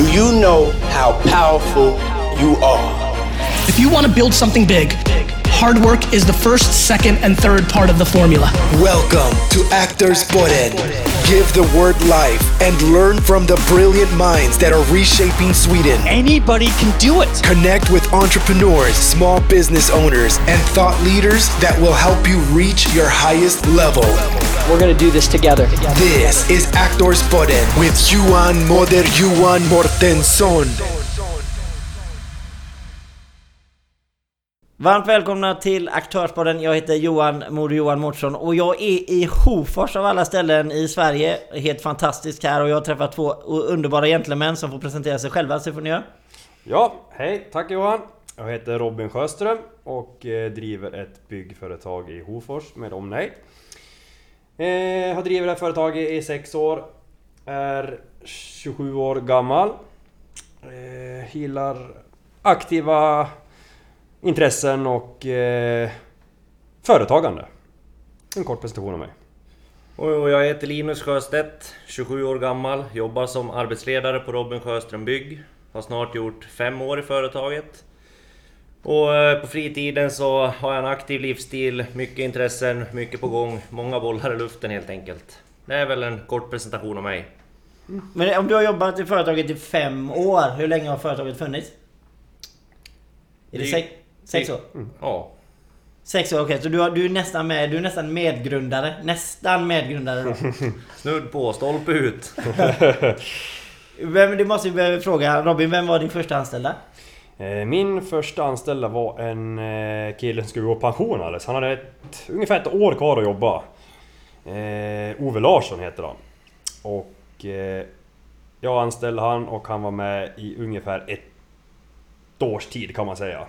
Do you know how powerful you are? If you want to build something big, hard work is the first, second, and third part of the formula. Welcome to Actors Podden. Give the word life and learn from the brilliant minds that are reshaping Sweden. Anybody can do it. Connect with entrepreneurs, small business owners, and thought leaders that will help you reach your highest level. We're gonna do this together. This is Actors Podden with Johan Moder Johan Mortensson. Varmt välkomna till Aktörspodden. Jag heter Johan Moder Johan Mårtsson och jag är i Hofors av alla ställen i Sverige. Helt fantastiskt här och jag har träffat två underbara gentlemän som får presentera sig själva, så får ni göra. Ja, hej, tack Johan. Jag heter Robin Sjöström och eh, driver ett byggföretag i Hofors med omnejd. Jag eh, har drivit det här företaget i sex år. Är 27 år gammal. Eh, gillar aktiva intressen och eh, företagande. En kort presentation av mig. Och jag heter Linus Sjöstedt, 27 år gammal, jobbar som arbetsledare på Robin Sjöström Bygg. Har snart gjort fem år i företaget. Och eh, på fritiden så har jag en aktiv livsstil, mycket intressen, mycket på gång, många bollar i luften helt enkelt. Det är väl en kort presentation av mig. Men om du har jobbat i företaget i fem år, hur länge har företaget funnits? Är det Det- sex, sex år? Ja. Sex år, okej. Så du, har, du, är nästan med, du är nästan medgrundare. Nästan medgrundare då. Snudd på, stolpe ut. Vem, det måste vi fråga. Robin, vem var din första anställda? Eh, Min första anställda var en eh, kille som skulle gå i pension alldeles. Han hade ett, ungefär ett år kvar att jobba. Eh, Ove Larsson heter han. Och eh, jag anställde han och han var med i ungefär ett års tid kan man säga.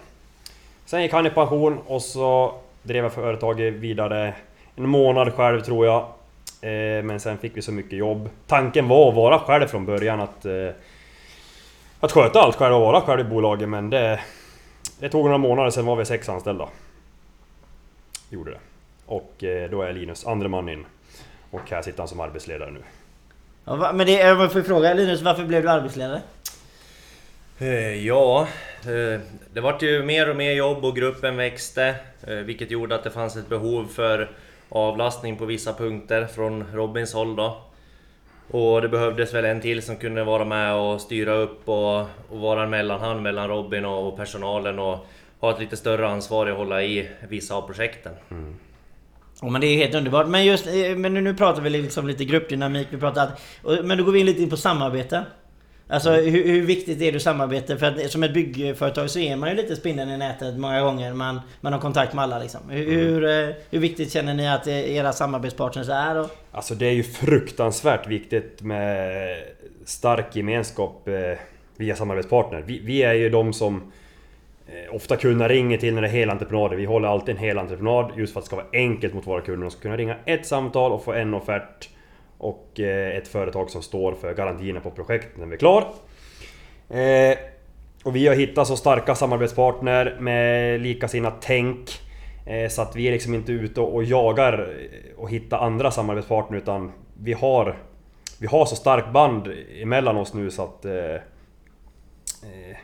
Sen gick han i pension och så drev jag företaget vidare en månad själv tror jag. Eh, men sen fick vi så mycket jobb. Tanken var att vara själv från början att eh, att sköta allt själv och vara själv i bolaget men det... Det tog några månader, sen var vi sex anställda. Gjorde det. Och eh, då är Linus andre man in. Och här sitter han som arbetsledare nu. Ja, men det, jag får fråga Linus, varför blev du arbetsledare? Eh, ja, eh, det vart ju mer och mer jobb och gruppen växte. Eh, vilket gjorde att det fanns ett behov för avlastning på vissa punkter från Robins håll då. Och det behövdes väl en till som kunde vara med och styra upp och, och vara en mellanhand mellan Robin och, och personalen och ha ett lite större ansvar i att hålla i vissa av projekten. Mm. Ja, men det är helt underbart. Men just men nu, nu pratar vi liksom lite gruppdynamik, vi pratar Men då går vi in lite in på samarbete. Alltså hur, hur viktigt är det samarbete? För att som ett byggföretag så är man ju lite spindeln i nätet många gånger. Man, man har kontakt med alla liksom. Hur, hur, eh, hur viktigt känner ni att era samarbetspartners är? Och, Alltså det är ju fruktansvärt viktigt med stark gemenskap eh, via samarbetspartner. Vi, vi är ju de som eh, ofta kunderna ringer till när det är helentreprenader. Vi håller alltid en helentreprenad just för att det ska vara enkelt mot våra kunder. De ska kunna ringa ett samtal och få en offert och eh, ett företag som står för garantierna på projektet när vi är klar. Eh, och vi har hittat så starka samarbetspartner med likasinnat tänk. Eh, så att vi är liksom inte ute och jagar och hittar andra samarbetspartner utan vi har Vi har så starkt band emellan oss nu så att... Eh, eh,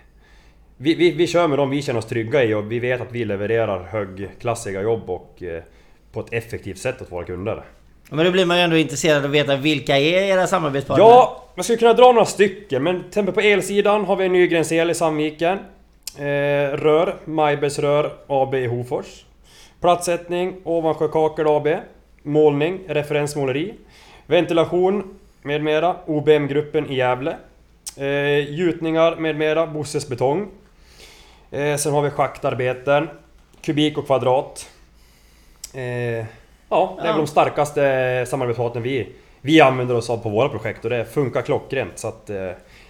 vi, vi, vi kör med dem vi känner oss trygga i och vi vet att vi levererar högklassiga jobb och eh, på ett effektivt sätt åt våra kunder. Men då blir man ju ändå intresserad av att veta vilka är era samarbetspartner? Ja, man skulle kunna dra några stycken men till exempel på elsidan har vi Nygrens El i Sandviken. Eh, rör, Majbers Rör AB i Hofors. Plattsättning, Ovansjö Kakel AB. Målning, referensmåleri. Ventilation med mera, OBM-gruppen i Gävle. Eh, gjutningar med mera, Bosses Betong. Eh, sen har vi schaktarbeten, kubik och kvadrat. Eh, ja, det är Ja. väl de starkaste samarbetspartnern vi, vi använder oss av på våra projekt och det funkar klockrent. Så att, eh,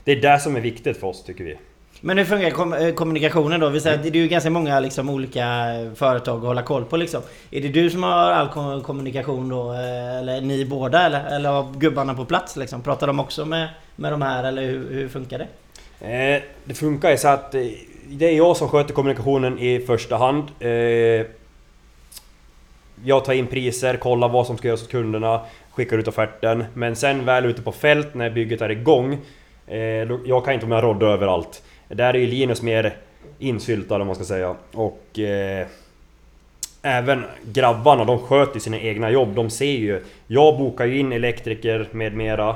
det är det som är viktigt för oss tycker vi. Men hur fungerar kom eh, kommunikationen då? Vi säger att det är ju ganska många liksom, olika företag att hålla koll på liksom. Är det du som har all kom- kommunikation då? eh, Eller ni båda? Eller, eller har gubbarna på plats liksom? Pratar de också med, med de här eller hur, hur funkar det? Eh, det funkar ju så att det är jag som sköter kommunikationen i första hand. Eh, jag tar in priser, kollar vad som ska göras åt kunderna, skickar ut offerten. Men sen väl ute på fält när bygget är igång Eh, jag kan inte vara med och rodda överallt. Där är ju Linus mer insyltad om man ska säga. Och... Eh, Även grabbarna, de sköter ju sina egna jobb. De ser ju... Jag bokar ju in elektriker med mera.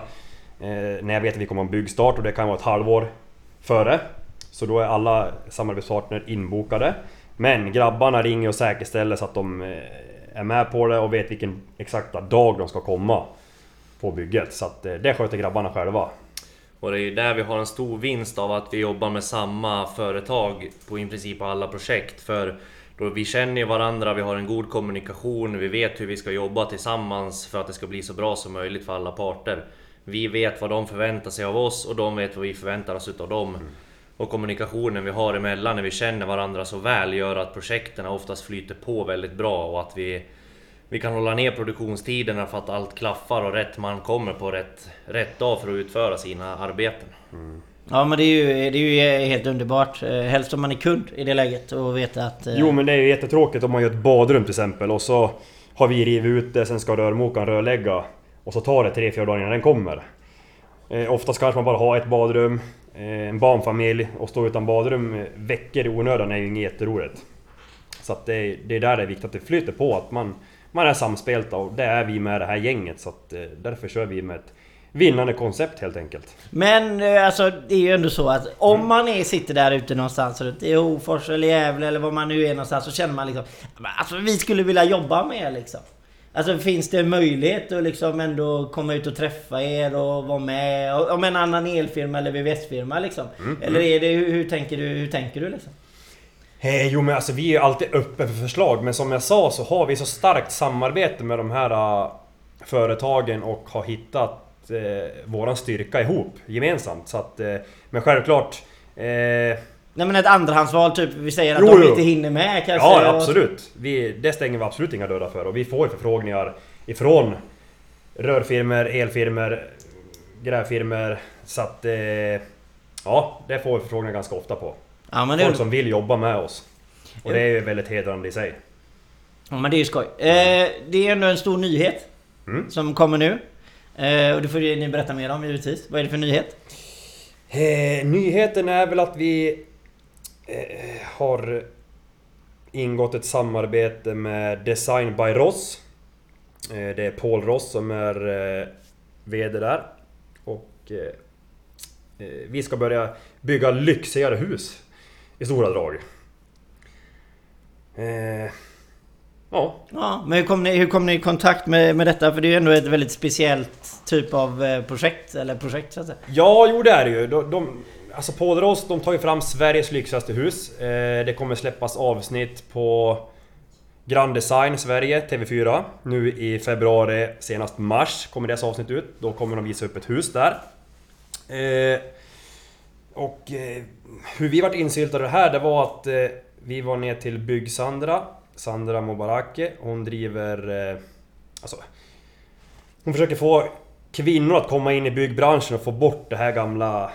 Eh, när jag vet att vi kommer ha en byggstart och det kan vara ett halvår före. Så då är alla samarbetspartner inbokade. Men grabbarna ringer och säkerställer så att de eh, är med på det och vet vilken exakta dag de ska komma på bygget. Så att eh, det sköter grabbarna själva. Och det är ju där vi har en stor vinst av att vi jobbar med samma företag på i princip alla projekt. För då vi känner varandra, vi har en god kommunikation, vi vet hur vi ska jobba tillsammans för att det ska bli så bra som möjligt för alla parter. Vi vet vad de förväntar sig av oss och de vet vad vi förväntar oss utav dem. Och kommunikationen vi har emellan när vi känner varandra så väl gör att projekten oftast flyter på väldigt bra och att vi, vi kan hålla ner produktionstiderna för att allt klaffar och rätt man kommer på rätt, rätt dag för att utföra sina arbeten. Ja men det är ju, det är ju helt underbart. Eh, Helst om man är kund i det läget och vet att... eh, Jo men det är ju jättetråkigt om man gör ett badrum till exempel och så har vi rivit ut det, sen ska rörmokaren rörlägga och så tar det 3-4 dagar innan den kommer. Eh, oftast kanske man bara har ett badrum, eh, en barnfamilj och stå utan badrum eh, veckor i onödan är ju inget jätteroligt. Så att det, det är där det är viktigt att det flyter på, att man, man är samspelta och det är vi med det här gänget så att eh, därför kör vi med ett vinnande koncept helt enkelt. Men alltså det är ju ändå så att om man är, sitter där ute någonstans runt i Hofors eller Gävle eller var man nu är någonstans så känner man liksom "Men Alltså vi skulle vilja jobba med liksom. Alltså finns det möjlighet att liksom ändå komma ut och träffa er och vara med? Om en annan elfirma eller VVS-firma liksom? Eller är det, hur, hur tänker du? Hur tänker du liksom? Eh, jo men alltså vi är alltid öppna för förslag men som jag sa så har vi så starkt samarbete med de här uh, företagen och har hittat eh, våran styrka ihop gemensamt. Så att, eh, men självklart... Eh, Nej men ett andrahandsval typ, vi säger att Jo, de jo. inte hinner med kanske? ja absolut! Vi, det stänger vi absolut inga dörrar för och vi får förfrågningar ifrån rörfirmor, elfirmor, grävfirmor. Så att... Eh, ja, det får vi förfrågningar ganska ofta på. Ja det är Folk som vill jobba med oss. Och det är ju väldigt hedrande i sig. Ja men det är ju skoj. Eh, det är ändå en stor nyhet Mm. som kommer nu. Eh, och det får ni berätta mer om givetvis. Vad är det för nyhet? Eh, nyheten är väl att vi har ingått ett samarbete med Design by Ross. Eh, det är Paul Ross som är eh, VD där. Och eh, eh, vi ska börja bygga lyxigare hus i stora drag. Eh, ja, Ja, men hur kom ni, hur kom ni i kontakt med, med detta? För det är ju ändå ett väldigt speciellt typ av eh, projekt, eller projekt så att säga. Ja, jo det är det ju. De, de, alltså Paul de tar ju fram Sveriges lyxigaste hus. Eh, det kommer släppas avsnitt på Grand Design Sverige, TV4. Nu i februari, senast mars, kommer deras avsnitt ut. Då kommer de visa upp ett hus där. Eh, och eh, hur vi vart insyltade i det här, det var att eh, vi var ner till Bygg-Sandra. Sandra Mobarake. Hon driver... Eh, alltså, hon försöker få kvinnor att komma in i byggbranschen och få bort det här gamla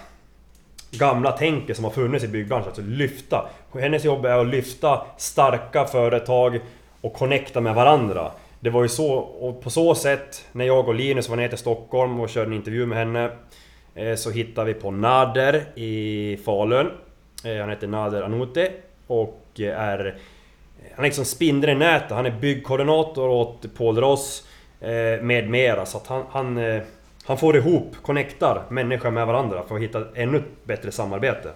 gamla tänket som har funnits i byggbranschen, alltså lyfta. Hennes jobb är att lyfta starka företag och connecta med varandra. Det var ju så, och på så sätt, när jag och Linus var ner till Stockholm och körde en intervju med henne eh, Så hittade vi på Nader i Falun eh, Han heter Nader Anoute och är Han är liksom spindeln i nätet, han är byggkoordinator åt Paul Ross eh, med mera så att han, han, han får ihop, connectar människor med varandra för att hitta ännu bättre samarbete.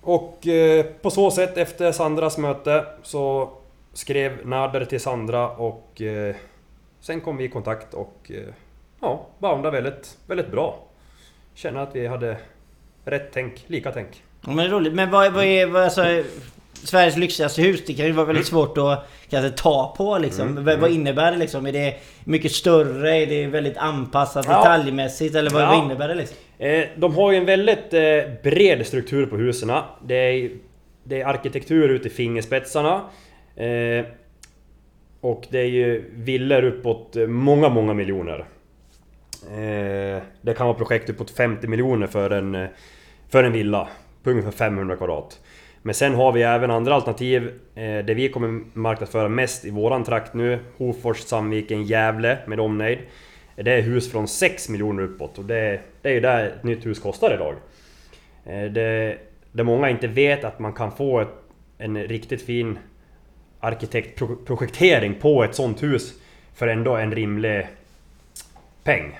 Och eh, på så sätt efter Sandras möte så skrev Nader till Sandra och eh, sen kom vi i kontakt och eh, ja, boundade väldigt, väldigt bra. Känner att vi hade rätt tänk, lika tänk. Men roligt. Men vad, vad är vad, alltså, Sveriges lyxigaste hus? Det kan ju vara väldigt svårt att kanske ta på liksom. Mm, vad, vad innebär det liksom? Är det mycket större? Är det väldigt anpassat Ja. detaljmässigt? Eller vad, Ja. vad innebär det liksom? Eh, de har ju en väldigt eh, bred struktur på husen. Det är, det är arkitektur ut i fingerspetsarna. Eh, och det är ju villor uppåt eh, många, många miljoner. Eh, det kan vara projekt uppåt 50 miljoner för en, eh, för en villa. På ungefär 500 kvadrat. Men sen har vi även andra alternativ. Eh, det vi kommer marknadsföra mest i våran trakt nu. Hofors, Sandviken, Gävle med omnejd. Det är hus från 6 miljoner uppåt och det, det är ju där ett nytt hus kostar idag. Eh, Det, det många inte vet att man kan få ett, en riktigt fin arkitektprojektering på ett sånt hus för ändå en rimlig peng.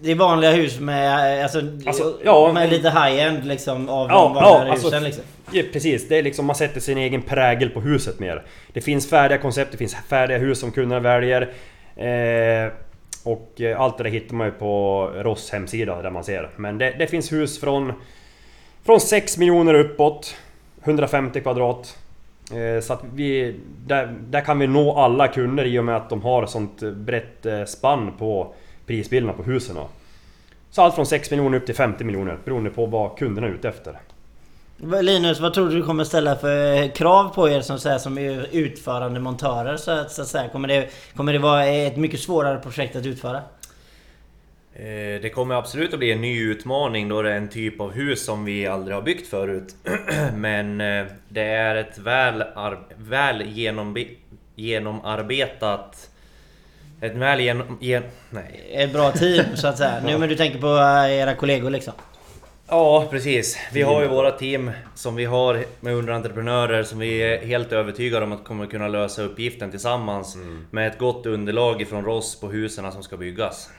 Det är vanliga hus med, alltså, Alltså, ja, med lite high-end liksom av Ja, de vanliga ja, alltså- husen liksom. Ja, precis, det är liksom man sätter sin egen prägel på huset mer. Det finns färdiga koncept, det finns färdiga hus som kunderna väljer. Eh, och eh, allt det där hittar man ju på Ross hemsida där man ser. Men det, det finns hus från, från 6 miljoner uppåt. 150 kvadrat. Eh, så att vi... Där, där kan vi nå alla kunder i och med att de har sånt brett eh, spann på prisbilderna på husen. Så allt från 6 miljoner upp till 50 miljoner beroende på vad kunderna är ute efter. Linus, vad tror du kommer ställa för krav på er som, så här, som är utförande montörer? Så att, så att säga? Kommer, det, kommer det vara ett mycket svårare projekt att utföra? Eh, Det kommer absolut att bli en ny utmaning då det är en typ av hus som vi aldrig har byggt förut. Men eh, det är ett väl, väl genombe- genomarbetat... Ett väl genom... Gen, nej. Ett bra team så att säga. Nu men du tänker på eh, era kollegor liksom? Ja, precis. Vi har ju våra team som vi har med underentreprenörer som vi är helt övertygade om att kommer kunna lösa uppgiften tillsammans. Med ett gott underlag ifrån Ross på husen som ska byggas.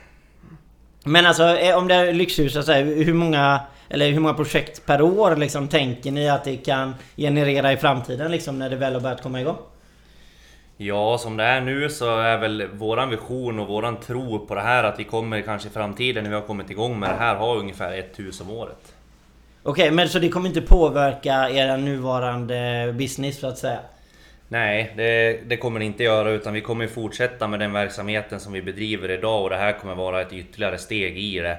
Men alltså eh, om det är lyxhus, så att säga, hur många... Eller hur många projekt per år liksom tänker ni att det kan generera i framtiden liksom när det väl har börjat komma igång? Ja, som det är nu så är väl våran vision och våran tro på det här att vi kommer kanske i framtiden när vi har kommit igång med det här ha ungefär ett hus om året. Okej, men så det kommer inte påverka era nuvarande business så att säga? Nej, det, det kommer det inte göra utan vi kommer fortsätta med den verksamheten som vi bedriver idag och det här kommer vara ett ytterligare steg i det.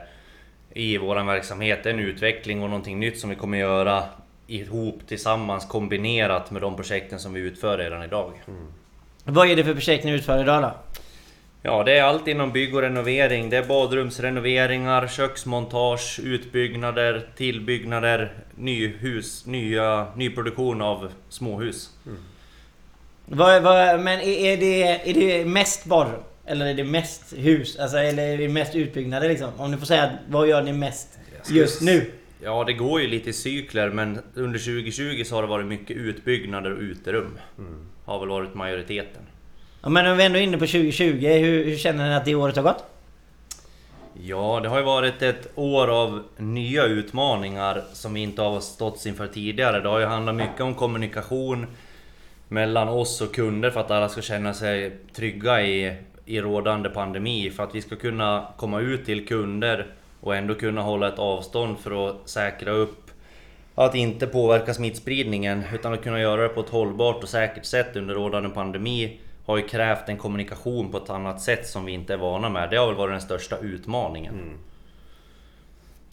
I våran verksamhet, en utveckling och någonting nytt som vi kommer göra ihop tillsammans kombinerat med de projekten som vi utför redan idag. Vad är det för projekt ni utför idag då? Ja, det är allt inom bygg och renovering. Det är badrumsrenoveringar, köksmontage, utbyggnader, tillbyggnader, nyhus, nya, nyproduktion av småhus. Vad, vad, men är det, är det mest badrum? Eller är det mest hus? Alltså, eller är det mest utbyggnader liksom? Om ni får säga, vad gör ni mest just nu? Ja, det går ju lite i cykler men under 2020 så har det varit mycket utbyggnader och uterum. Har väl varit majoriteten. Ja, men om vi ändå är inne på 2020, hur, hur känner ni att det året har gått? Ja, det har ju varit ett år av nya utmaningar som vi inte har stått inför tidigare. Det har ju handlat mycket om kommunikation mellan oss och kunder för att alla ska känna sig trygga i, i rådande pandemi. För att vi ska kunna komma ut till kunder och ändå kunna hålla ett avstånd för att säkra upp att inte påverka smittspridningen utan att kunna göra det på ett hållbart och säkert sätt under rådande pandemi har ju krävt en kommunikation på ett annat sätt som vi inte är vana med. Det har väl varit den största utmaningen.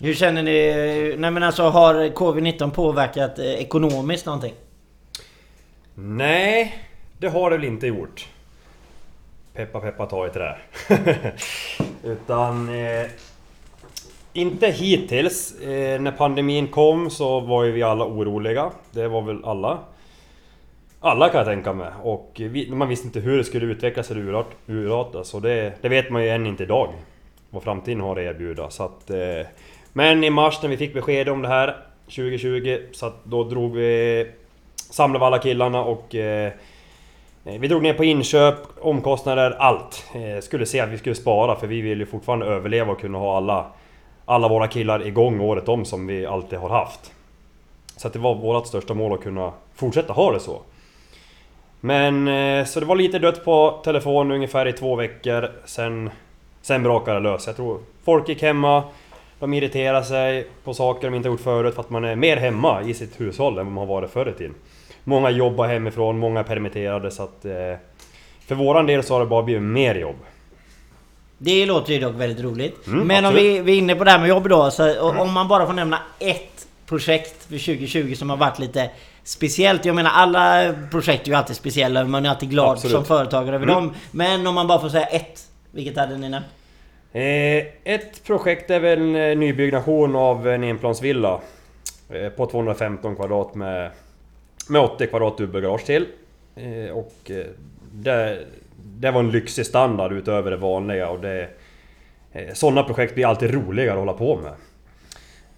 Hur känner ni? Nej men alltså har Covid-19 påverkat eh, ekonomiskt någonting? Nej, det har det väl inte gjort. Peppa peppa ta i trä. Utan... Eh, inte hittills. Eh, när pandemin kom så var ju vi alla oroliga. Det var väl alla. Alla kan jag tänka mig. Och vi, man visste inte hur det skulle utvecklas eller urart, urartas. Och det, det vet man ju än inte idag. Vad framtiden har att erbjuda. Så att, eh, men i mars när vi fick besked om det här 2020 så att då drog vi... Samlade vi alla killarna och eh, vi drog ner på inköp, omkostnader, allt. Eh, skulle se att vi skulle spara för vi vill ju fortfarande överleva och kunna ha alla, alla våra killar igång året om som vi alltid har haft. Så att det var vårt största mål att kunna fortsätta ha det så. Men eh, så det var lite dött på telefon ungefär i två veckor. Sen, sen brakade det lös. Jag tror folk gick hemma. De irriterar sig på saker de inte gjort förut för att man är mer hemma i sitt hushåll än vad man har varit förr i tiden. Många jobbar hemifrån, många är permitterade så att... Eh, för våran del så har det bara blivit mer jobb. Det låter ju dock väldigt roligt. Mm, men om absolut. vi, vi är inne på det här med jobb då. Så, och, om man bara får nämna ett projekt för 2020 som har varit lite speciellt. Jag menar alla projekt är ju alltid speciella. Man är alltid glad Absolut. som företagare över Mm. dem. Men om man bara får säga ett. Vilket hade ni nämnt? Eh, ett projekt är väl en eh, nybyggnation av en enplansvilla. Eh, på 215 kvadrat med, med 80 kvadrat dubbelgarage till. Eh, och eh, det, var en lyxig standard utöver det vanliga och det... Eh, sådana projekt blir alltid roligare att hålla på med.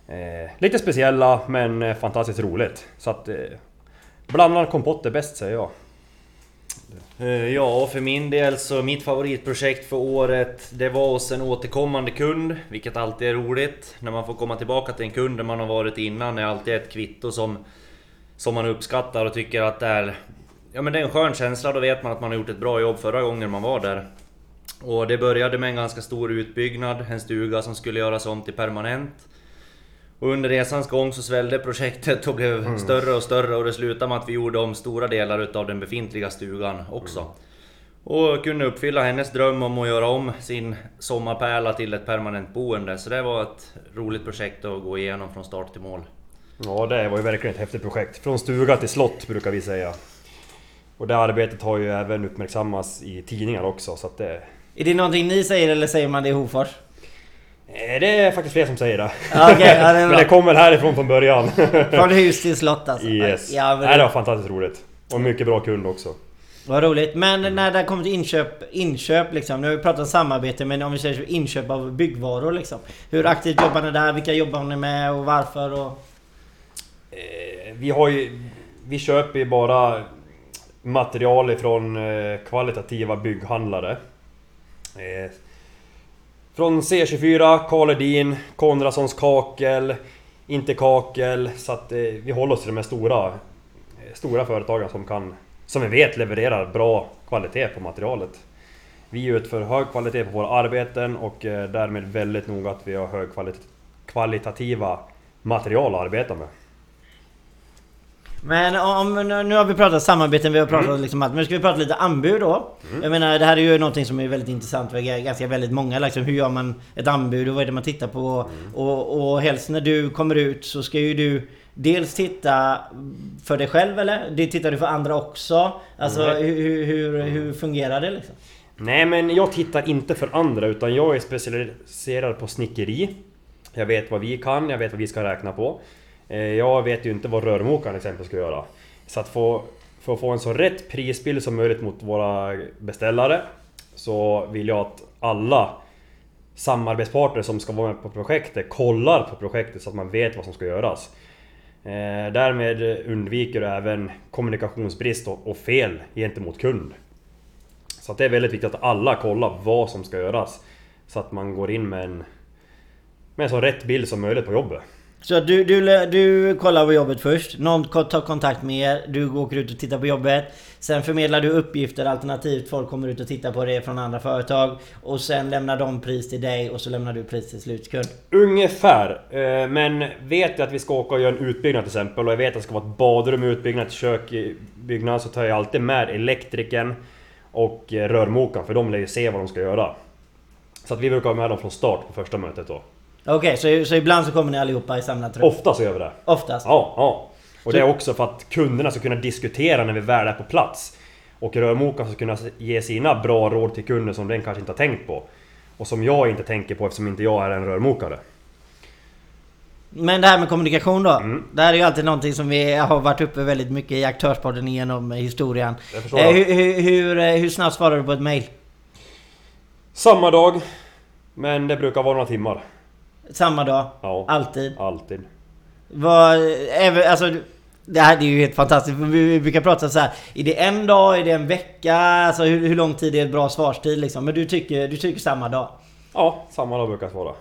Eh, lite speciella men eh, fantastiskt roligt. Så att... Eh, blandad kompott är bäst säger jag. Eh, ja, för min del så mitt favoritprojekt för året Det var hos en återkommande kund Vilket alltid är roligt När man får komma tillbaka till en kund där man har varit innan är alltid ett kvitto som Som man uppskattar och tycker att det är Ja men det är en skön känsla, då vet man att man har gjort ett bra jobb förra gången man var där Och det började med en ganska stor utbyggnad, en stuga som skulle göras om till permanent och under resans gång så svällde projektet och blev större och större och det slutade med att vi gjorde om stora delar utav den befintliga stugan också. Och kunde uppfylla hennes dröm om att göra om sin sommarpärla till ett permanent boende. Så det var ett roligt projekt att gå igenom från start till mål. Ja, det var ju verkligen ett häftigt projekt. Från stuga till slott brukar vi säga. Och det arbetet har ju även uppmärksammats i tidningar också, så att det... Är det någonting ni säger eller säger man det i Hofors? Eh, Det är faktiskt fler som säger det. Okej, ja, det men det kom väl härifrån från början. Från hus till slott alltså? yes. Ja, men Nej, det var fantastiskt roligt. Och mycket bra kund också. vad roligt. Men när det kommer till inköp, inköp liksom. Nu har vi pratat om samarbete men om vi säger inköp av byggvaror liksom. Hur aktivt jobbar ni där? Vilka jobbar ni med och varför? Och... Eh, Vi har ju... Vi köper ju bara material ifrån eh, kvalitativa bygghandlare. Eh, från C24, Karl Edin, Konradssons kakel, inte kakel. Så att eh, vi håller oss till de här stora, stora företagen som kan, som vi vet levererar bra kvalitet på materialet. Vi utför hög kvalitet på våra arbeten och därmed väldigt noga att vi har hög kvalit- kvalitativa material att arbeta med. Men om, nu har vi pratat samarbeten, vi har pratat liksom allt. Men nu ska vi prata lite anbud då. Jag menar det här är ju någonting som är väldigt intressant för ganska väldigt många. Liksom, hur gör man ett anbud och vad är det man tittar på? Och, och helst när du kommer ut så ska ju du Dels titta för dig själv eller? Det tittar du för andra också? Alltså Nej. hur, hur, hur fungerar det liksom? Nej men jag tittar inte för andra utan jag är specialiserad på snickeri. Jag vet vad vi kan, jag vet vad vi ska räkna på. Eh, jag vet ju inte vad rörmokaren exempel ska göra. Så att få, för att få en så rätt prisbild som möjligt mot våra beställare så vill jag att alla samarbetspartner som ska vara med på projektet kollar på projektet så att man vet vad som ska göras. Eh, Därmed undviker du även kommunikationsbrist och och fel gentemot kund. Så att det är väldigt viktigt att alla kollar vad som ska göras. Så att man går in med en, med en så rätt bild som möjligt på jobbet. Så du, du, du kollar på jobbet först, någon tar kontakt med er, du åker ut och tittar på jobbet. Sen förmedlar du uppgifter alternativt folk kommer ut och tittar på det från andra företag. Och sen lämnar de pris till dig och så lämnar du pris till slutkund. Ungefär. Eh, men vet jag att vi ska åka och göra en utbyggnad till exempel och jag vet att det ska vara ett badrum utbyggnad, ett kök i byggnad så tar jag alltid med elektrikern och eh, rörmokaren för de lär ju se vad de ska göra. Så att vi brukar ha med dem från start på första mötet då. Okej, så, så ibland så kommer ni allihopa i samlad trupp? Ofta så gör vi det. Oftast? Ja, ja. Och det är också för att kunderna ska kunna diskutera när vi väl är på plats. Och rörmokaren ska kunna ge sina bra råd till kunden som den kanske inte har tänkt på. Och som jag inte tänker på eftersom inte jag är en rörmokare. Men det här med kommunikation då? Mm. Det här är ju alltid någonting som vi har varit uppe väldigt mycket i Aktörspodden genom historien. Eh, hur, hur, hur, eh, hur snabbt svarar du på ett mail? Samma dag. Men det brukar vara några timmar. Samma dag? Ja. Alltid? Alltid. Vad, även, alltså, det här det är ju helt fantastiskt. Vi, brukar prata så här. Är det en dag? Är det en vecka? Alltså hur, hur lång tid är ett bra svarstid liksom? Men du tycker, du tycker samma dag? Ja, samma dag brukar jag svara.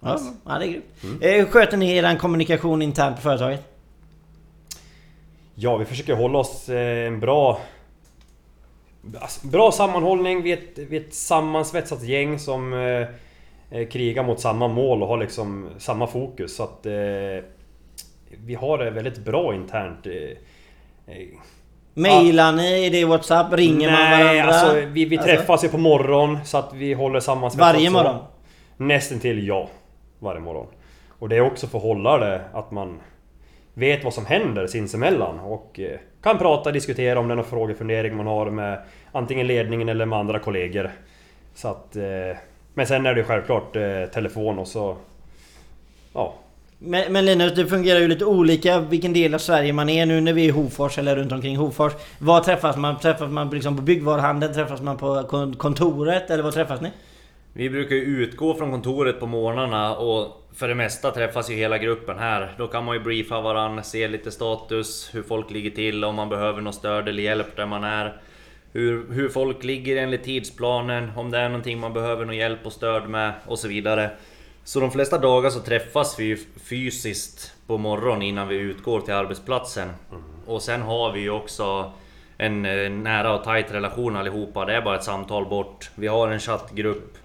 Ja, ja det är grymt. Eh, Hur sköter ni er kommunikation internt på företaget? Ja, vi försöker hålla oss eh, en bra... alltså, Bra sammanhållning, vi är ett, vi är ett sammansvetsat gäng som eh, krigar mot samma mål och har liksom samma fokus. Så att... Eh, vi har det väldigt bra internt. Eh, eh, Mailar ni? Är det WhatsApp? Ringer man Nej, varandra? alltså vi, vi Alltså, träffas ju på morgon så att vi håller sammansvetsat. Varje morgon? Nästan till ja. Varje morgon. Och det är också för att hålla det att man vet vad som händer sinsemellan och eh, kan prata, diskutera om det är någon frågefundering man har med antingen ledningen eller med andra kollegor. Så att... Eh, men sen är det ju självklart eh, telefon och så... Ja. Men, men Linus, det fungerar ju lite olika vilken del av Sverige man är nu när vi är i Hofors eller runt omkring Hofors. Var träffas man? Träffas man liksom på byggvaruhandeln? Träffas man på kon- kontoret? Eller var träffas ni? Vi brukar ju utgå från kontoret på morgnarna och för det mesta träffas ju hela gruppen här. Då kan man ju briefa varandra, se lite status, hur folk ligger till, om man behöver något stöd eller hjälp där man är. Hur, hur folk ligger enligt tidsplanen, om det är någonting man behöver någon hjälp och stöd med och så vidare. Så de flesta dagar så träffas vi fysiskt på morgonen innan vi utgår till arbetsplatsen. Och sen har vi ju också en eh, nära och tajt relation allihopa. Det är bara ett samtal bort. Vi har en chattgrupp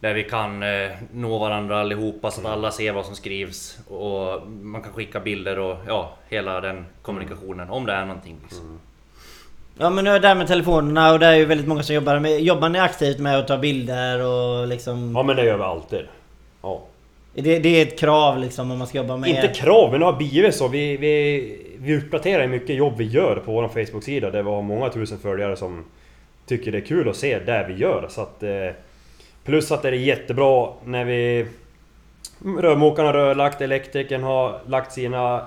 där vi kan eh, nå varandra allihopa så att alla ser vad som skrivs. Och man kan skicka bilder och ja, hela den kommunikationen om det är någonting. Liksom. Ja men nu är det här med telefonerna och det är ju väldigt många som jobbar med... Jobbar ni aktivt med att ta bilder och liksom... Ja men det gör vi alltid. Ja. Det, det är ett krav liksom om man ska jobba med... Inte krav, men det har blivit så. Vi, vi, vi uppdaterar ju mycket jobb vi gör på vår Facebook-sida där vi har många tusen följare som tycker det är kul att se det vi gör. Så att, eh, plus att det är jättebra när vi... Rörmokaren har rörlagt, elektrikern har lagt sina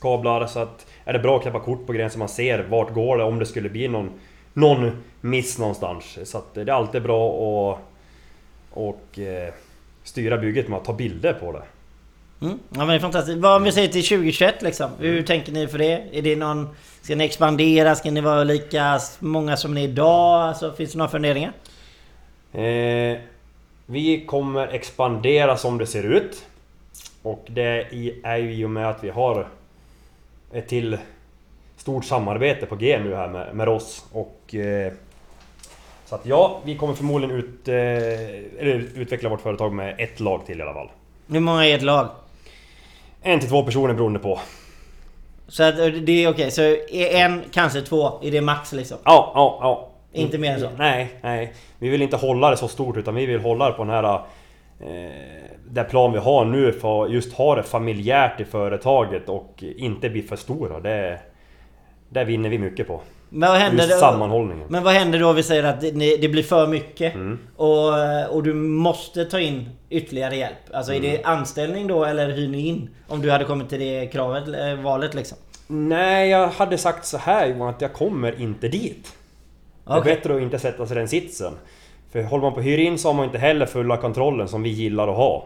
kablar så att är det bra att knäppa kort på grejen så man ser vart går det om det skulle bli någon, någon miss någonstans. Så att det är alltid bra att och, eh, styra bygget med att ta bilder på det. Mm. Ja men det är fantastiskt. Vad om vi säger till 2021 liksom? Hur tänker ni för det? Är det någon... Ska ni expandera? Ska ni vara lika många som ni är idag? Alltså, finns det några funderingar? Eh, vi kommer expandera som det ser ut. Och det är ju i och med att vi har ett till stort samarbete på G nu här med, med oss. Och, eh, så att ja, vi kommer förmodligen ut, eh, utveckla vårt företag med ett lag till i alla fall. Hur många är ert lag? En till två personer beroende på. Så att eh, det är okej, så är en, kanske två, är det max liksom? Ja, ja, ja. Inte mer än så? Nej, nej. Vi vill inte hålla det så stort utan vi vill hålla det på den här... Eh, det plan vi har nu för att just ha det familjärt i företaget och inte bli för stora. Det, det vinner vi mycket på. Men vad händer Just då? sammanhållningen. Men vad händer då om vi säger att det, blir för mycket? Mm. Och, och du måste ta in ytterligare hjälp? Alltså är Mm. det anställning då eller hyr ni in? Om du hade kommit till det kravet, eh, valet liksom? Nej, jag hade sagt så här Johan, att jag kommer inte dit. Det är bättre att inte sätta sig i den sitsen. För håller man på att hyra in så har man inte heller fulla kontrollen som vi gillar att ha.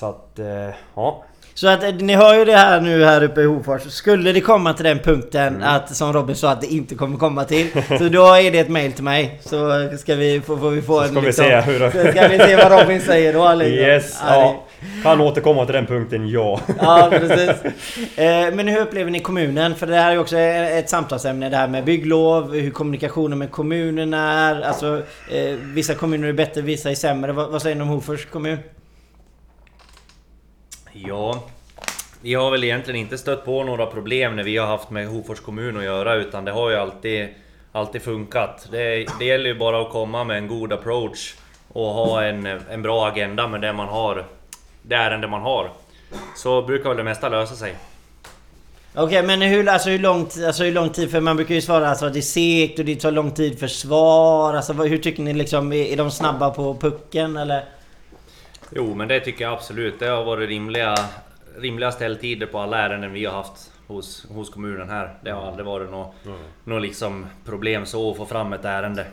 Så att, eh, ja. Så att eh, ni hör ju det här nu här uppe i Hofors. Skulle det komma till den punkten Mm. att som Robin sa att det inte kommer komma till. så då är det ett mail till mig. Så ska vi få, får vi få Så en ska vi liksom, se hur det- så ska vi se vad Robin säger då. Liksom. Yes, det- ja. Kan återkomma till den punkten, ja. Ja precis. Eh, Men hur upplever ni kommunen? För det här är ju också ett samtalsämne det här med bygglov, hur kommunikationen med kommunen är. Alltså vissa kommuner är bättre, vissa är sämre. Vad, vad säger ni om Hofors kommun? Ja, vi har väl egentligen inte stött på några problem när vi har haft med Hofors kommun att göra utan det har ju alltid, alltid funkat. Det, det gäller ju bara att komma med en god approach och ha en, en bra agenda med det man har, det ärende man har. Så brukar väl det mesta lösa sig. Okej men hur, alltså, hur, lång, alltså, hur lång tid? För man brukar ju svara alltså, att det är segt och det tar lång tid för svar. Alltså, hur tycker ni liksom? Är, är de snabba på pucken eller? Jo, men det tycker jag absolut. Det har varit rimliga, rimliga ställtider på alla ärenden vi har haft hos, hos kommunen här. Det har aldrig varit något, något liksom problem så att få fram ett ärende.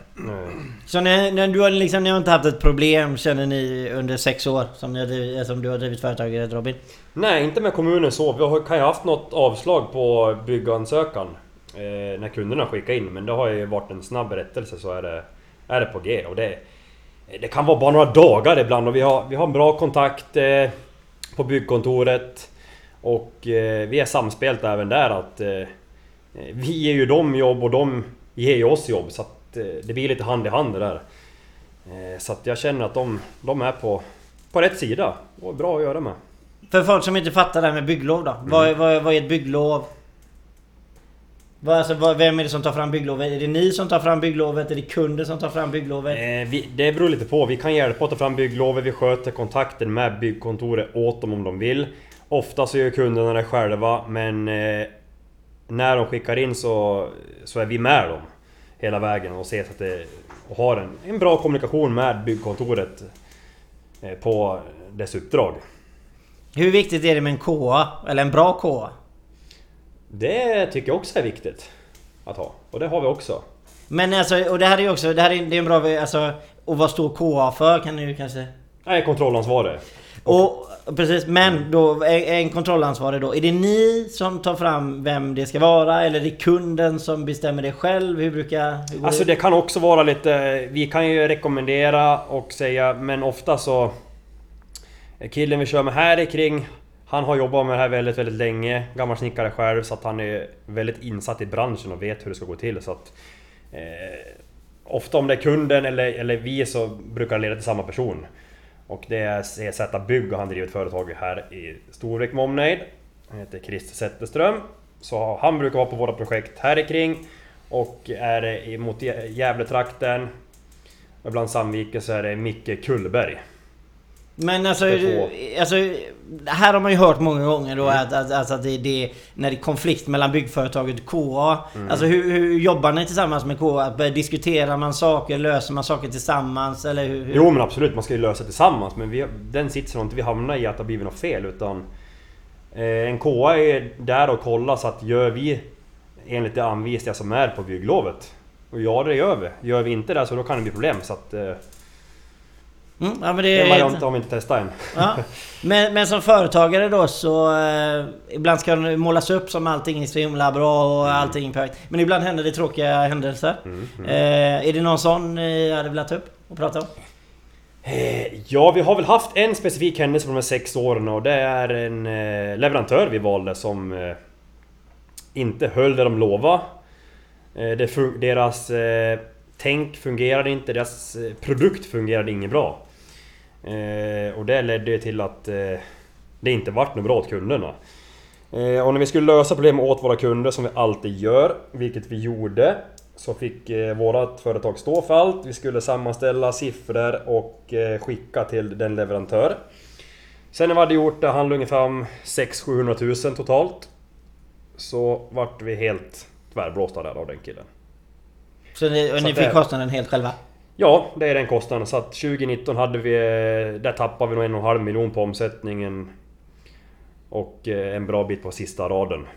Så ni, ni, du har liksom, ni har inte haft ett problem känner ni under sex år som, ni som du har drivit företaget Robin? Nej, inte med kommunen så. Vi har, kan ju haft något avslag på byggansökan eh, när kunderna skickar in. Men det har ju varit en snabb rättelse så är det, är det på G. Och det, det kan vara bara några dagar ibland och vi har, vi har en bra kontakt eh, på byggkontoret. Och eh, vi är samspelt även där att eh, vi ger ju dem jobb och de ger ju oss jobb. Så att eh, det blir lite hand i hand det där. Eh, så att jag känner att de, de är på, på rätt sida och bra att göra med. För folk som inte fattar det här med bygglov då. Mm. Vad, vad, vad är ett bygglov? Alltså, vem är det som tar fram bygglovet? Är det ni som tar fram bygglovet? Är det kunden som tar fram bygglovet? Eh, vi, det beror lite på. Vi kan hjälpa att ta fram bygglovet, vi sköter kontakten med byggkontoret åt dem om de vill. Ofta så gör kunderna det själva, men eh, när de skickar in så, så är vi med dem hela vägen och ser att det, och har en, en bra kommunikation med byggkontoret eh, på dess uppdrag. Hur viktigt är det med en KA? Eller en bra KA? Det tycker jag också är viktigt att ha. Och det har vi också. Men alltså, och det här är ju också, det här är, det är en bra, alltså... Och vad står KA för kan du kanske... Är kontrollansvarig. Och precis, men då en kontrollansvarig då. Är det ni som tar fram vem det ska vara? Eller är det kunden som bestämmer det själv? Hur brukar... Hur Alltså det kan också vara lite... Vi kan ju rekommendera och säga, men ofta så... Killen vi kör med här är kring han har jobbat med det här väldigt, väldigt länge. Gammal snickare själv så att han är väldigt insatt i branschen och vet hur det ska gå till. Så att, eh, ofta om det är kunden eller, eller vi så brukar det leda till samma person. Och det är CZ eh, Bygg och han driver ett företag här i Storvik med omnejd. Han heter Christer Zetterström. Så han brukar vara på våra projekt här kring och är det mot Gävletrakten och ibland Sandviken så är det Micke Kullberg. Men alltså, alltså... Här har man ju hört många gånger då att, att, alltså att det, det när det är konflikt mellan byggföretaget och KA. Alltså hur, hur jobbar ni tillsammans med KA? Diskuterar man saker? Löser man saker tillsammans? Eller hur? hur? Jo men absolut, man ska ju lösa tillsammans men vi, den sitsen har inte vi hamnat i att det har blivit något fel utan eh, En KA är där och kollar så att gör vi enligt de anvisningar som är på bygglovet och ja det gör vi. Gör vi inte det så då kan det bli problem så att eh, Mm, ja, men det Den är... varianten har vi inte än. Ja. Men, men som företagare då så... Eh, ibland ska det målas upp som allting är så himla bra och allting är perfekt. Men ibland händer det tråkiga händelser. Eh, är det någon sån ni hade velat ta upp och prata om? Eh, Ja, vi har väl haft en specifik händelse på de här sex åren och det är en eh, leverantör vi valde som eh, inte höll det de lovade. Det deras tänk fungerade inte, deras produkt fungerade inget bra. Eh, och det ledde ju till att eh, det inte vart något bra åt kunderna. Eh, och när vi skulle lösa problem åt våra kunder som vi alltid gör, vilket vi gjorde, så fick eh, vårat företag stå för allt. Vi skulle sammanställa siffror och eh, skicka till den leverantör. Sen när vi hade gjort det handlade ungefär om 600-700 000 totalt. Så vart vi helt tvärblåsta där av den killen. Så ni, och Så ni fick det- kostnaden helt själva? Ja, det är den kostnaden. Så att 2019 hade vi... Eh, där tappade vi nog en och en halv miljon på omsättningen. Och eh, en bra bit på sista raden.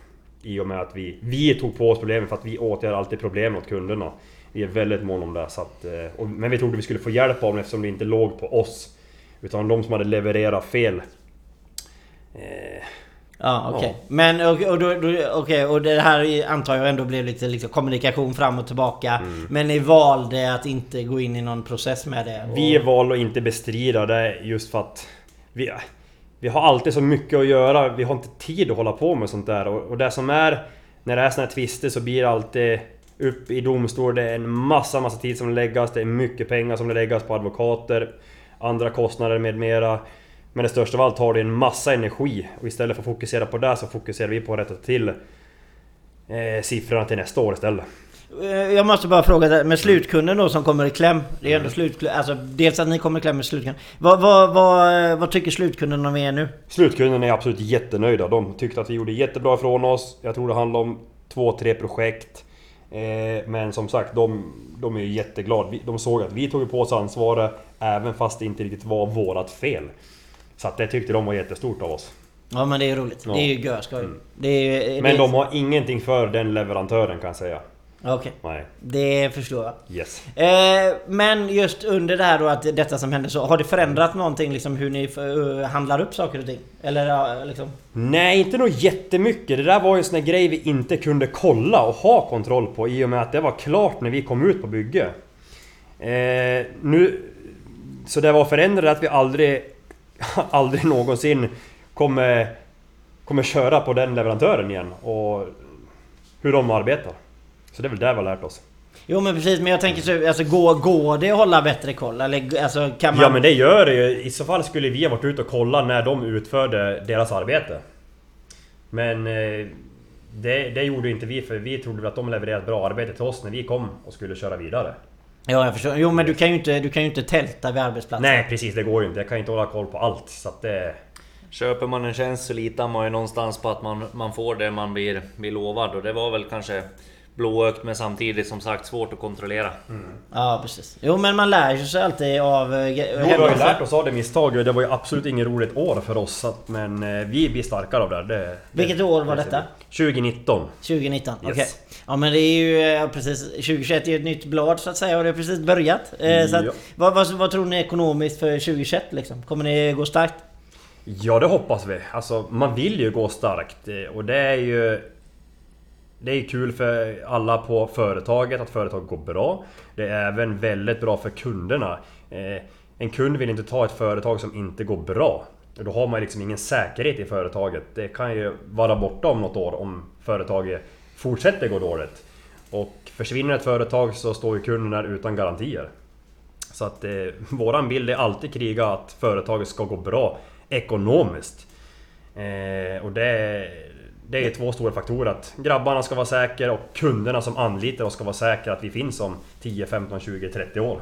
I och med att vi, vi tog på oss problemen för att vi åtgärdar alltid problem åt kunderna. Vi är väldigt måna om det. Så att, eh, och, men vi trodde vi skulle få hjälp av dem eftersom det inte låg på oss. Utan de som hade levererat fel. Eh, Ja, okej. Ja. Men och, och, då, då, okej, och det här antar jag ändå blev lite liksom, kommunikation fram och tillbaka. Mm. Men ni valde att inte gå in i någon process med det? Och, Vi valde att inte bestrida det just för att vi, vi har alltid så mycket att göra. Vi har inte tid att hålla på med sånt där. Och, och det som är... När det är såna här tvister så blir det alltid upp i domstol. Det är en massa, massa tid som läggas. Det är mycket pengar som läggas på advokater. Andra kostnader med mera. Men det största av allt tar det en massa energi. Och istället för att fokusera på det så fokuserar vi på att rätta till eh, siffrorna till nästa år istället. Eh, Jag måste bara fråga, med slutkunden då som kommer i kläm. Det är ändå slutkunden, alltså dels att ni kommer i kläm med slutkunden. Vad, vad, vad, eh, vad tycker slutkunden om er nu? Slutkunden är absolut jättenöjda. De tyckte att vi gjorde jättebra ifrån oss. Jag tror det handlar om två, tre projekt. Eh, Men som sagt, de, de är ju jätteglada. De såg att vi tog på oss ansvaret även fast det inte riktigt var vårat fel. Så att det tyckte de var jättestort av oss. Ja men det är roligt. Ja. Mm. Det är ju görskoj. Det är ju... Men det, de har ingenting för den leverantören kan jag säga. Okej. Nej. Det förstår jag. Yes. Eh, men just under det här då att detta som hände så, har det förändrat någonting liksom hur ni eh, handlar upp saker och ting? Eller liksom? Nej, inte nog jättemycket. Det där var ju en sån där grej vi inte kunde kolla och ha kontroll på i och med att det var klart när vi kom ut på bygge. Eh, nu... Så det var förändrat att vi aldrig... aldrig någonsin kommer... Kommer köra på den leverantören igen och... Hur de arbetar. Så det är väl det vi har lärt oss. Jo men precis, men jag tänker så, alltså går, går det att hålla bättre koll? Eller alltså kan man... Ja men det gör det ju. I så fall skulle vi ha varit ute och kollat när de utförde deras arbete. Men eh, det, det gjorde inte vi för vi trodde att de levererade ett bra arbete till oss när vi kom och skulle köra vidare. Ja jag förstår. Jo men du kan ju inte, du kan ju inte tälta vid arbetsplatsen. Nej precis, det går ju inte. Jag kan inte hålla koll på allt. Så att det... Köper man en tjänst så litar man ju någonstans på att man, man får det man blir, blir lovad och det var väl kanske blåögt men samtidigt som sagt svårt att kontrollera. Ja precis. Jo men man lär sig alltid av... eh, Jo, vi har ju lärt oss av det misstaget. Det var ju absolut inget roligt år för oss. att- Men eh, vi blir starkare av det. det Vilket det, år var det detta? 2019. 2019, Yes. okej. Ja men det är ju ja, precis, 2021 är ju ett nytt blad så att säga och det har precis börjat. Eh, så att, Ja. vad, vad, vad tror ni ekonomiskt för 2021 liksom? Kommer ni gå starkt? Ja, det hoppas vi. Alltså, man vill ju gå starkt eh, och det är ju... Det är kul för alla på företaget att företaget går bra. Det är även väldigt bra för kunderna. Eh, en kund vill inte ta ett företag som inte går bra. Då har man liksom ingen säkerhet i företaget. Det kan ju vara borta om något år om företaget fortsätter gå dåligt. Och försvinner ett företag så står ju kunden där utan garantier. Så att eh, våran bild är alltid kriga att företaget ska gå bra ekonomiskt. Eh, och det, det är två stora faktorer. Att grabbarna ska vara säkra och kunderna som anlitar oss ska vara säkra att vi finns om 10, 15, 20, 30 år.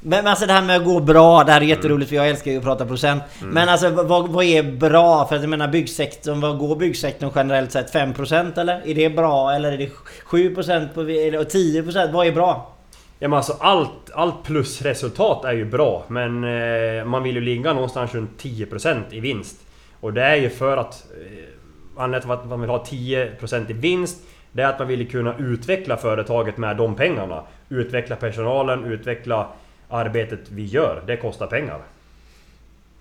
Men, alltså det här med att gå bra, det här är jätteroligt för jag älskar ju att prata procent. Men alltså vad, vad är bra? För att jag menar byggsektorn, vad går byggsektorn generellt sett? 5% eller? Är det bra? Eller är det 7% på, eller 10%? Vad är bra? Ja men alltså allt, allt plusresultat är ju bra men eh, man vill ju ligga någonstans runt 10% i vinst. Och det är ju för att... Eh, anledningen till att man vill ha 10% i vinst Det är att man vill kunna utveckla företaget med de pengarna. Utveckla personalen, utveckla arbetet vi gör. Det kostar pengar.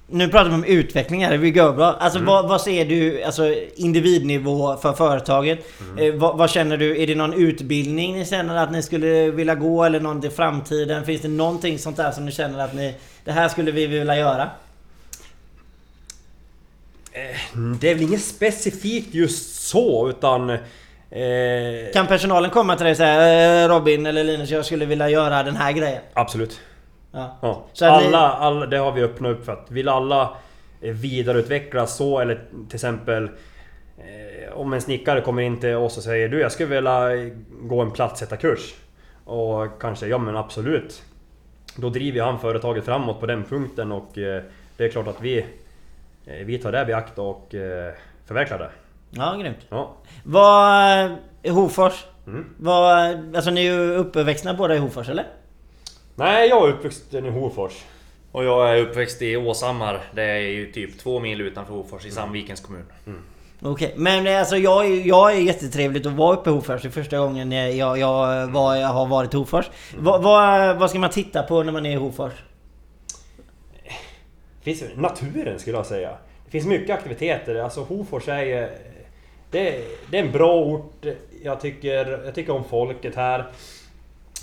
Nu pratar vi om utveckling här, vi går bra. Alltså vad, vad ser du, alltså individnivå för företaget? Eh, vad, vad känner du? Är det någon utbildning ni känner att ni skulle vilja gå eller någon till framtiden? Finns det någonting sånt där som ni känner att ni... Det här skulle vi vilja göra? Det är väl inget specifikt just så utan... Eh, Kan personalen komma till dig och säga "Eh, Robin eller Linus, jag skulle vilja göra den här grejen? absolut. Ja. Ja. Alla, alla, det har vi öppnat upp för att vill alla eh, vidareutvecklas så eller till exempel eh, om en snickare kommer in till oss och säger du jag skulle vilja gå en platssättarkurs och kanske ja men absolut då driver han företaget framåt på den punkten och eh, det är klart att vi eh, vi tar det i akt och eh, förverkligar det. Ja, grymt. Ja. Vad... eh, Hofors? Mm. Vad, alltså ni är ju uppväxta båda i Hofors eller? Nej, jag är uppvuxen i Hofors. Och jag är uppväxt i Åshammar. Det är ju typ två mil utanför Hofors i Sandvikens kommun. Okej, men eh, alltså jag, är- jag är jättetrevligt att vara uppe i Hofors. Det är första gången jag, jag, jag, var, jag har varit i Hofors. Vad, vad, vad ska man titta på när man är i Hofors? Finns naturen skulle jag säga. Det finns mycket aktiviteter. Alltså Hofors är ju... Det, det är en bra ort. Jag tycker, jag tycker om folket här.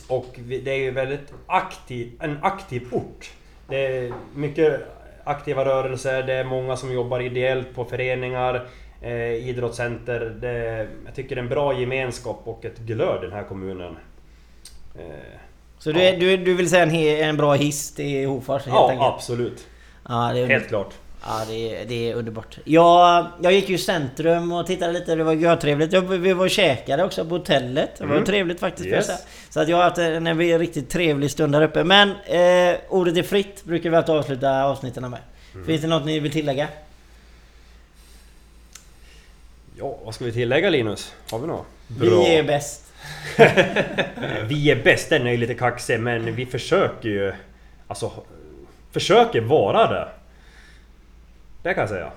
Och det är ju väldigt aktiv, en aktiv ort. Det är mycket aktiva rörelser, det är många som jobbar ideellt på föreningar, eh, idrottscenter. Det, jag tycker det är en bra gemenskap och ett glöd i den här kommunen. Eh, Så du, är- du, du vill säga en, he, en bra hiss till Hofors helt ja, enkelt? absolut. Ja, det är Helt klart. Ja, det är, det är underbart. Jag, jag gick ju centrum och tittade lite, det var görtrevligt. Jag, vi var och käkade också på hotellet. Det var Mm. trevligt faktiskt. Yes. Så att jag har haft en, en riktigt trevlig stund där uppe. Men eh, ordet är fritt, brukar vi alltid avsluta avsnitten med. Mm. Finns det något ni vill tillägga? Ja, vad ska vi tillägga Linus? Har vi något? Vi är bäst. Vi är bäst, den är ju lite kaxig men vi försöker ju... Alltså... Försöker vara det. Det kan jag säga.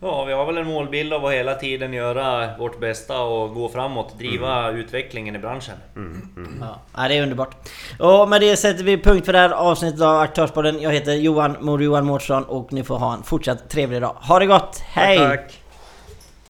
Ja, vi har väl en målbild av att hela tiden göra vårt bästa och gå framåt, driva utvecklingen i branschen. Ja, ja, det är underbart. Och med det sätter vi punkt för det här avsnittet av Aktörspodden. Jag heter Johan Mor Johan Mårtsson och ni får ha en fortsatt trevlig dag. Ha det gott! Hej! Tack, tack.